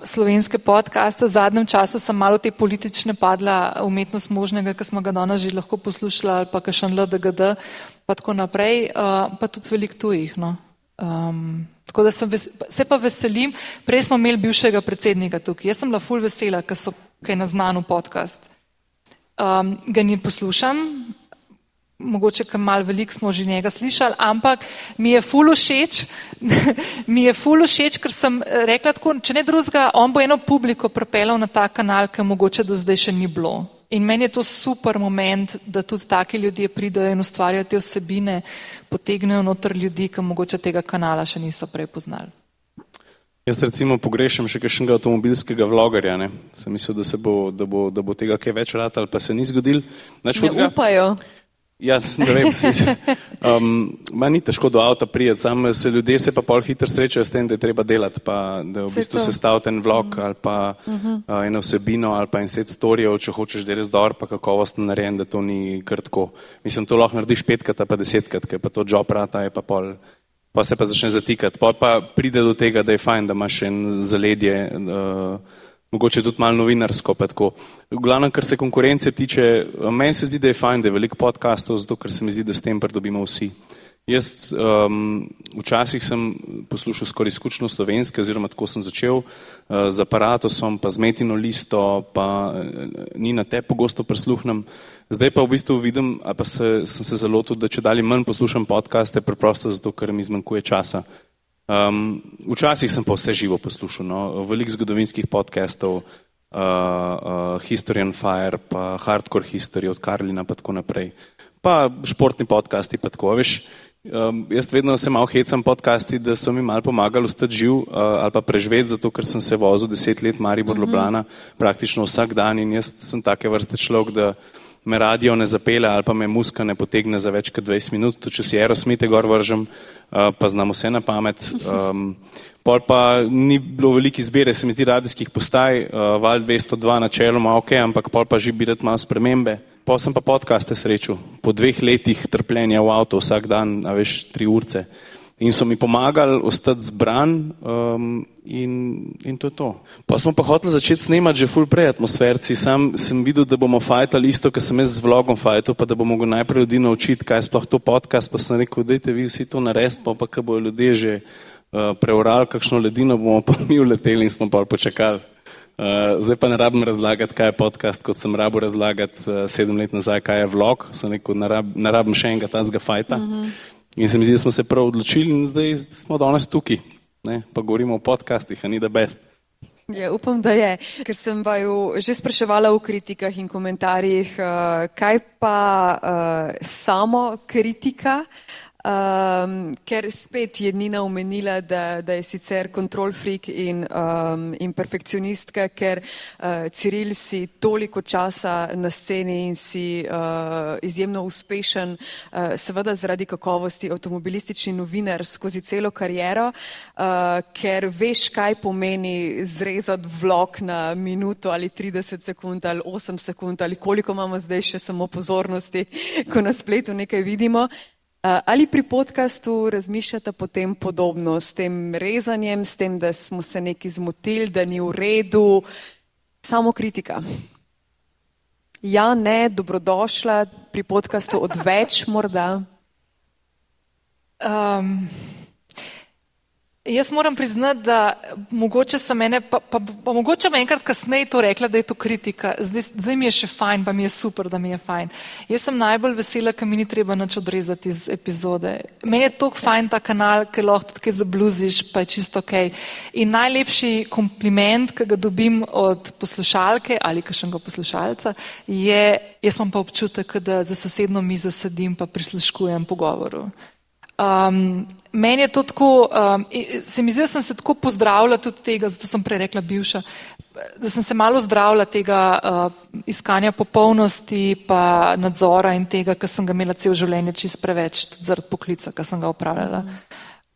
slovenske podcaste. V zadnjem času sem malo te politične padla, umetnost možnega, ki smo ga danes že lahko poslušali, ali pa še LDGD, pa tako naprej, uh, pa tudi velik tujih. No. Um, tako da ves, se pa veselim, prej smo imeli bivšega predsednika tukaj. Jaz sem bila ful vesela, ker je na znanu podcast. Um, ga ne poslušam, mogoče kar mal veliko smo že njega slišali, ampak mi je ful všeč, *laughs* mi je ful všeč, ker sem rekla tako, če ne drugega, on bo eno publiko propelal na ta kanal, ki mogoče do zdaj še ni bilo. In meni je to super moment, da tudi taki ljudje pridajo in ustvarjajo te osebine, potegnejo noter ljudi, ki mogoče tega kanala še niso prej poznali. Jaz recimo pogrešam še kakšnega avtomobilskega vlogerja, ne? sem mislil, da, bo, da, bo, da bo tega kaj več rad ali pa se ni zgodil. Ne upajo. Jaz ne vem, si, um, ni težko do avta prijeti, samo se ljudje se pa pol hitro srečajo s tem, da je treba delati, pa da v bistvu se stavi ten vlog ali pa uh -huh. uh, eno vsebino ali pa en set storijev, če hočeš, da je res dober, pa kakovostno narejen, da to ni krtko. Mislim, to lahko narediš petkrat, pa desetkrat, ker pa to job rata je pa pol, pa se pa začne zatikati. Pol pa pride do tega, da je fajn, da imaš en zaledje. Uh, mogoče tudi malo novinarsko. V glavnem, kar se konkurence tiče, meni se zdi, da je fajn, da je veliko podkastov, zato ker se mi zdi, da s tem pridobimo vsi. Jaz um, včasih sem poslušal skoraj izključno slovenske, oziroma tako sem začel uh, z aparatosom, pa z metino listo, pa uh, ni na te pogosto prisluhnem. Zdaj pa v bistvu vidim, pa se, sem se zelo tudi, da če dalje manj poslušam podcaste, preprosto zato, ker mi zmanjkuje časa. Um, včasih sem pa vse živo poslušal, no? veliko zgodovinskih podcastov, uh, uh, History on Fire, pa Hardcore History od Karlina, pa tako naprej. Pa športni podcasti, pa tako, veš. Um, jaz vedno se malo hecam podcasti, da so mi malo pomagali ostati živ uh, ali pa preživeti, zato ker sem se vozil deset let Maribor mm -hmm. Ljubljana praktično vsak dan in jaz sem take vrste človek, da me radio ne zapele ali pa me muska ne potegne za več kot 20 minut, to če si Aerosmite gor vržem, uh, pa znam vse na pamet. Um, pol pa ni bilo veliko izbire, se mi zdi radijskih postaj, uh, Val 202 načeloma ok, ampak pol pa že bi rad malo spremembe. Pa sem pa podcaste srečal, po dveh letih trpljenja v avtu vsak dan, a veš, tri urce. In so mi pomagali ostati zbran um, in, in to je to. Pa smo pa hoteli začeti snemati že full prej atmosferci. Sam sem videl, da bomo fajtali isto, kar sem jaz z vlogom fajtal, pa da bomo najprej ljudi naučiti, kaj je sploh to podcast, pa sem rekel, dajte vi vsi to narediti, pa pa kaj bojo ljudje že uh, preurali, kakšno ledino bomo pa mi uleteli in smo pa počakali. Uh, zdaj pa ne rabim razlagati, kaj je podcast, kot sem rabo razlagati uh, sedem let nazaj, kaj je vlog, sem rekel, ne, rab, ne rabim še enega tazga fajta. Uh -huh. In se mi zdi, da smo se prav odločili in zdaj smo danes tukaj, ne? pa govorimo o podcastih, a ni da best. Ja, upam, da je, ker sem vaju že spraševala v kritikah in komentarjih, uh, kaj pa uh, samo kritika. Um, ker spet je Nina omenila, da, da je sicer kontrol freak in, um, in perfekcionistka, ker uh, Ciril si toliko časa na sceni in si uh, izjemno uspešen, uh, seveda zaradi kakovosti avtomobilistični novinar skozi celo kariero, uh, ker veš, kaj pomeni zrezati vlog na minuto ali 30 sekund ali 8 sekund ali koliko imamo zdaj še samo pozornosti, ko na spletu nekaj vidimo. Ali pri podkastu razmišljate potem podobno s tem rezanjem, s tem, da smo se neki zmotili, da ni v redu, samo kritika? Ja, ne, dobrodošla pri podkastu odveč morda. Um, Jaz moram priznati, da mogoče sem mene, pa, pa, pa mogoče me enkrat kasneje to rekla, da je to kritika. Zdaj, zdaj mi je še fajn, pa mi je super, da mi je fajn. Jaz sem najbolj vesela, ker mi ni treba nič odrezati iz epizode. Meni je tako fajn ta kanal, ker lahko kaj zabluziš, pa je čisto ok. In najlepši kompliment, ki ga dobim od poslušalke ali kakšnega poslušalca, je, jaz imam pa občutek, da za sosedno mizo sedim pa prisluškujem pogovoru. Um, meni je to tako, um, se mi zdi, da sem se tako pozdravila tudi tega, zato sem prej rekla bivša, da sem se malo zdravila tega uh, iskanja popolnosti pa nadzora in tega, kar sem ga imela cel življenje čist preveč, tudi zaradi poklica, kar sem ga upravljala.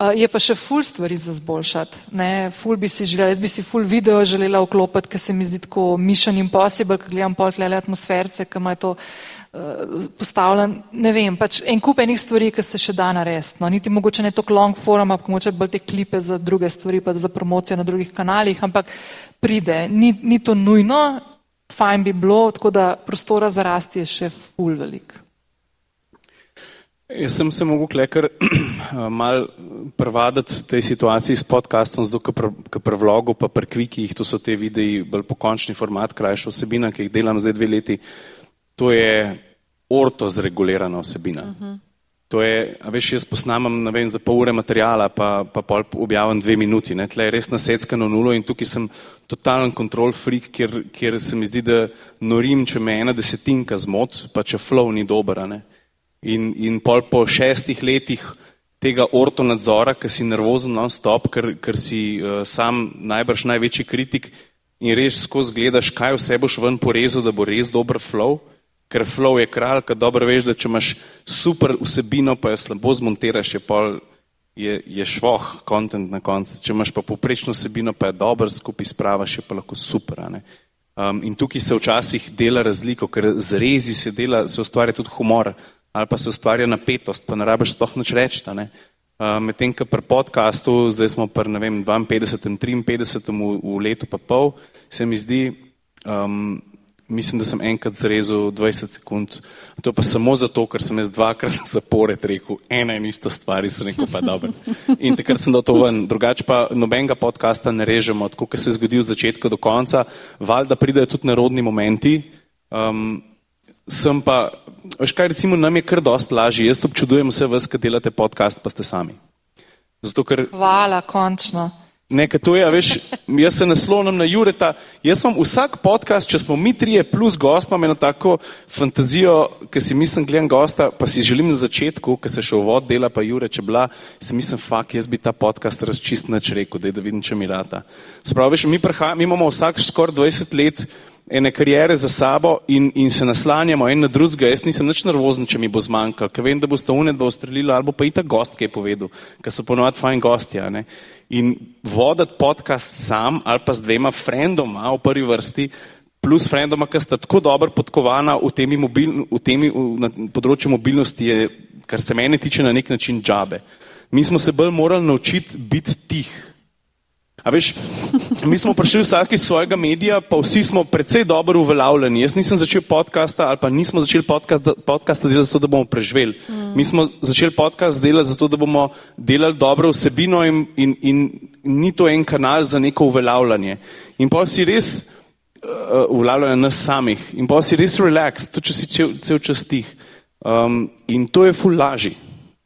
Uh, je pa še ful stvari za zboljšati. Ne? Ful bi si želela, jaz bi si ful video želela vklopiti, ker se mi zdi tako mission impossible, ker gledam pol tlele atmosferce, ker ima to postavljen, ne vem, pač en kup enih stvari, ki se še da narediti. No, niti mogoče ne toliko long form, ampak mogoče bolj te klipe za druge stvari, pa za promocijo na drugih kanalih, ampak pride, ni, ni to nujno, fajn bi bilo, tako da prostora za rasti je še full velik. Jaz sem se mogel klekar *clears throat* mal prevadati tej situaciji s podcastom, zato ker pri vlogu pa pri kvikih, to so te videi, bolj pokončni format, krajša vsebina, ki jih delam zdaj dve leti, to je orto zregulirana osebina. Uh -huh. To je, a veš, jaz posnamem, ne vem, za pol ure materijala, pa, pa pol objavim dve minuti, ne, tle je res naseckano nulo in tukaj sem totalen kontrol freak, kjer, kjer se mi zdi, da norim, če me ena desetinka zmot, pa če flow ni dober. In, in pol po šestih letih tega orto nadzora, ker si nervozen non stop, ker, ker si uh, sam najbrž največji kritik in res skozi gledaš, kaj vse boš ven porezal, da bo res dober flow, ker flow je kralj, ker dobro veš, da če imaš super vsebino, pa jo slabo zmontiraš, je, pol, je, je švoh kontent na koncu. Če imaš pa poprečno vsebino, pa je dober skupaj spravaš, je pa lahko super. Um, in tukaj se včasih dela razliko, ker z rezi se, dela, se ustvarja tudi humor ali pa se ustvarja napetost, pa ne rabiš sploh nič reči. Uh, Medtem, ko pri podkastu, zdaj smo pri 52, 53 v, v letu pa pol, se mi zdi, um, mislim, da sem enkrat zrezal 20 sekund. To pa samo zato, ker sem jaz dvakrat *laughs* zapored rekel, ena in ista stvar, in sem rekel, pa dobro. In takrat sem dal to ven, drugače pa nobenega podcasta ne režemo, tako kot se je zgodil od začetka do konca, valjda pridejo tudi narodni momenti. Um, sem pa, veš kaj, recimo nam je kar dost lažje, jaz občudujem vse vas, ki delate podcast, pa ste sami. Zato, ker... Hvala, končno. Nekaj to je, veš, jaz se naslonim na Jureta. Jaz imam vsak podcast, če smo mi trije plus gost, imam eno tako fantazijo, ki si mislim, gledam gosta, pa si želim na začetku, ki se še uvod dela, pa Jure, če bila, si mislim, fak, jaz bi ta podcast razčist nač rekel, da, da vidim, če mi rata. Spravi, veš, mi, prha, mi imamo vsak skoraj 20 let ene karijere za sabo in, in se naslanjamo en na drugega. Jaz nisem nič nervozen, če mi bo zmanjkalo, ker vem, da bo sta unet bo ustrelila, ali pa i ta gost, ki je povedal, ker so ponovadi fajn gostja. Ne? In voditi podcast sam ali pa z dvema frendoma v prvi vrsti, plus frendoma, ki sta tako dobro podkovana v temi, mobil, v temi v, na področju mobilnosti, je, kar se mene tiče, na nek način džabe. Mi smo se bolj morali naučiti biti tih. A veš, mi smo prišli vsak iz svojega medija, pa vsi smo precej dobro uveljavljeni. Jaz nisem začel podcasta ali pa nismo začeli podcasta, podcasta delati zato, da bomo preživeli. Mm. Mi smo začeli podcast delati zato, da bomo delali dobro vsebino in, in, in ni to en kanal za neko uveljavljanje. In pa si res uh, uveljavljanje nas samih in pa si res relax, tudi če si cel, cel čas tih. Um, in to je ful lažji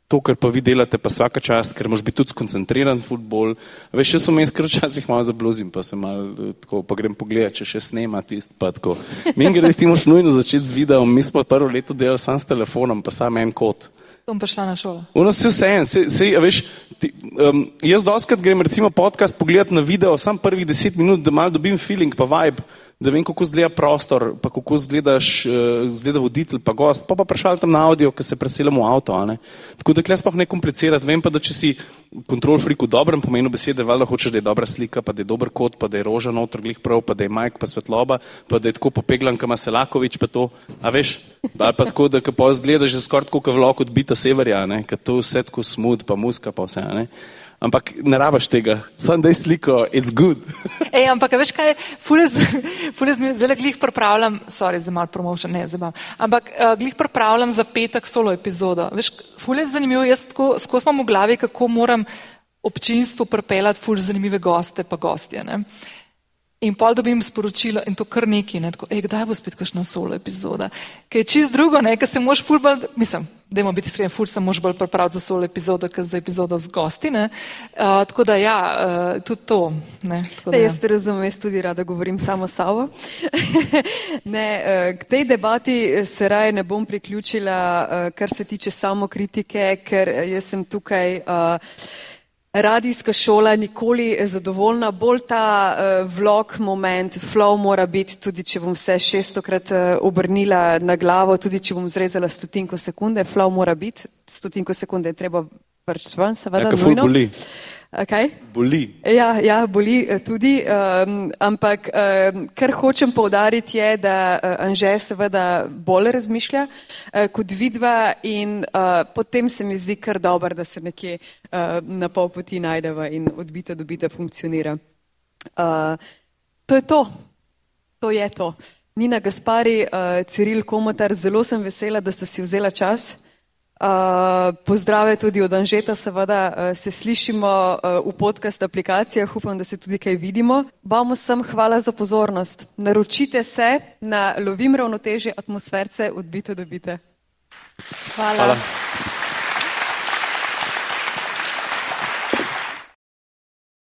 to, kar pa vi delate, pa vsaka čast, ker moš biti tudi skoncentriran v futbol. Veš, jaz sem kar včasih malo zabluzim, pa se malo eh, tako, pa grem pogledat, če še snema tist, pa tako. Mi gre, ti moš nujno začeti z videom, mi smo prvo leto delali sam s telefonom, pa sam en kot. Bom pa šla na šolo. V nas je vse en, se, se, veš, ti, um, jaz doskrat grem recimo podcast pogledat na video, sam prvih deset minut, da malo dobim feeling, pa vibe da vem, kako izgleda prostor, pa kako izgledaš, uh, izgleda voditelj, pa gost, pa pa prešal tam na audio, ki se preselimo v avto. Ne? Tako da klej sploh ne komplicirati. Vem pa, da če si kontrol frik v dobrem pomenu besede, valjda hočeš, da je dobra slika, pa da je dober kot, pa da je roža noter glih prav, pa da je majk, pa svetloba, pa da je tako popeglan, kama se Lakovič, pa to, a veš, ali pa tako, da pa izgledaš že skoraj tako, kot vlak odbita severja, ker to vse tako smud, pa muska, pa vse. Ne? Ampak ne rabaš tega, samo da je sliko, it's good. *laughs* Ej, ampak veš kaj, fulez mi zdaj glih pripravljam, sorry, zdaj malo promotion, ne, zdaj imam, ampak uh, glih pripravljam za petek solo epizodo. Veš, fulez zanimivo, jaz tako, skozi imam v glavi, kako moram občinstvu pripeljati fulez zanimive goste pa gostje. Ne. In pol dobim sporočilo in to kar neki, ne, tako, ej, kdaj bo spet kakšna solo epizoda. Ker je čist drugo, ne, ker se moš ful bolj, mislim, dajmo biti iskreni, ful se moš bolj pripraviti za solo epizodo, ker za epizodo z gosti, ne. Uh, tako da ja, uh, tudi to, ne. Da, ja. Jaz te razumem, jaz tudi rada govorim samo savo. *laughs* ne, uh, k tej debati se raje ne bom priključila, uh, kar se tiče samo kritike, ker jaz sem tukaj. Uh, radijska šola nikoli zadovoljna, bolj ta uh, vlog moment, flow mora biti, tudi če bom vse šestokrat uh, obrnila na glavo, tudi če bom zrezala stotinko sekunde, flow mora biti, stotinko sekunde je treba vrč ven, seveda. Ja, nujno. Boli. Ja, ja, boli eh, tudi, um, ampak um, kar hočem povdariti je, da uh, Anže seveda bolj razmišlja uh, kot vidva in uh, potem se mi zdi kar dober, da se nekje uh, na pol poti najdeva in odbita dobita funkcionira. Uh, to je to. To je to. Nina Gaspari, uh, Ciril Komotar, zelo sem vesela, da ste si vzela čas. Uh, pozdrave tudi od Anžeta, seveda uh, se slišimo uh, v podcast aplikacijah, upam, da se tudi kaj vidimo. Vam vsem hvala za pozornost. Naročite se na lovim ravnotežje atmosferce, odbite, da bite. Hvala. hvala.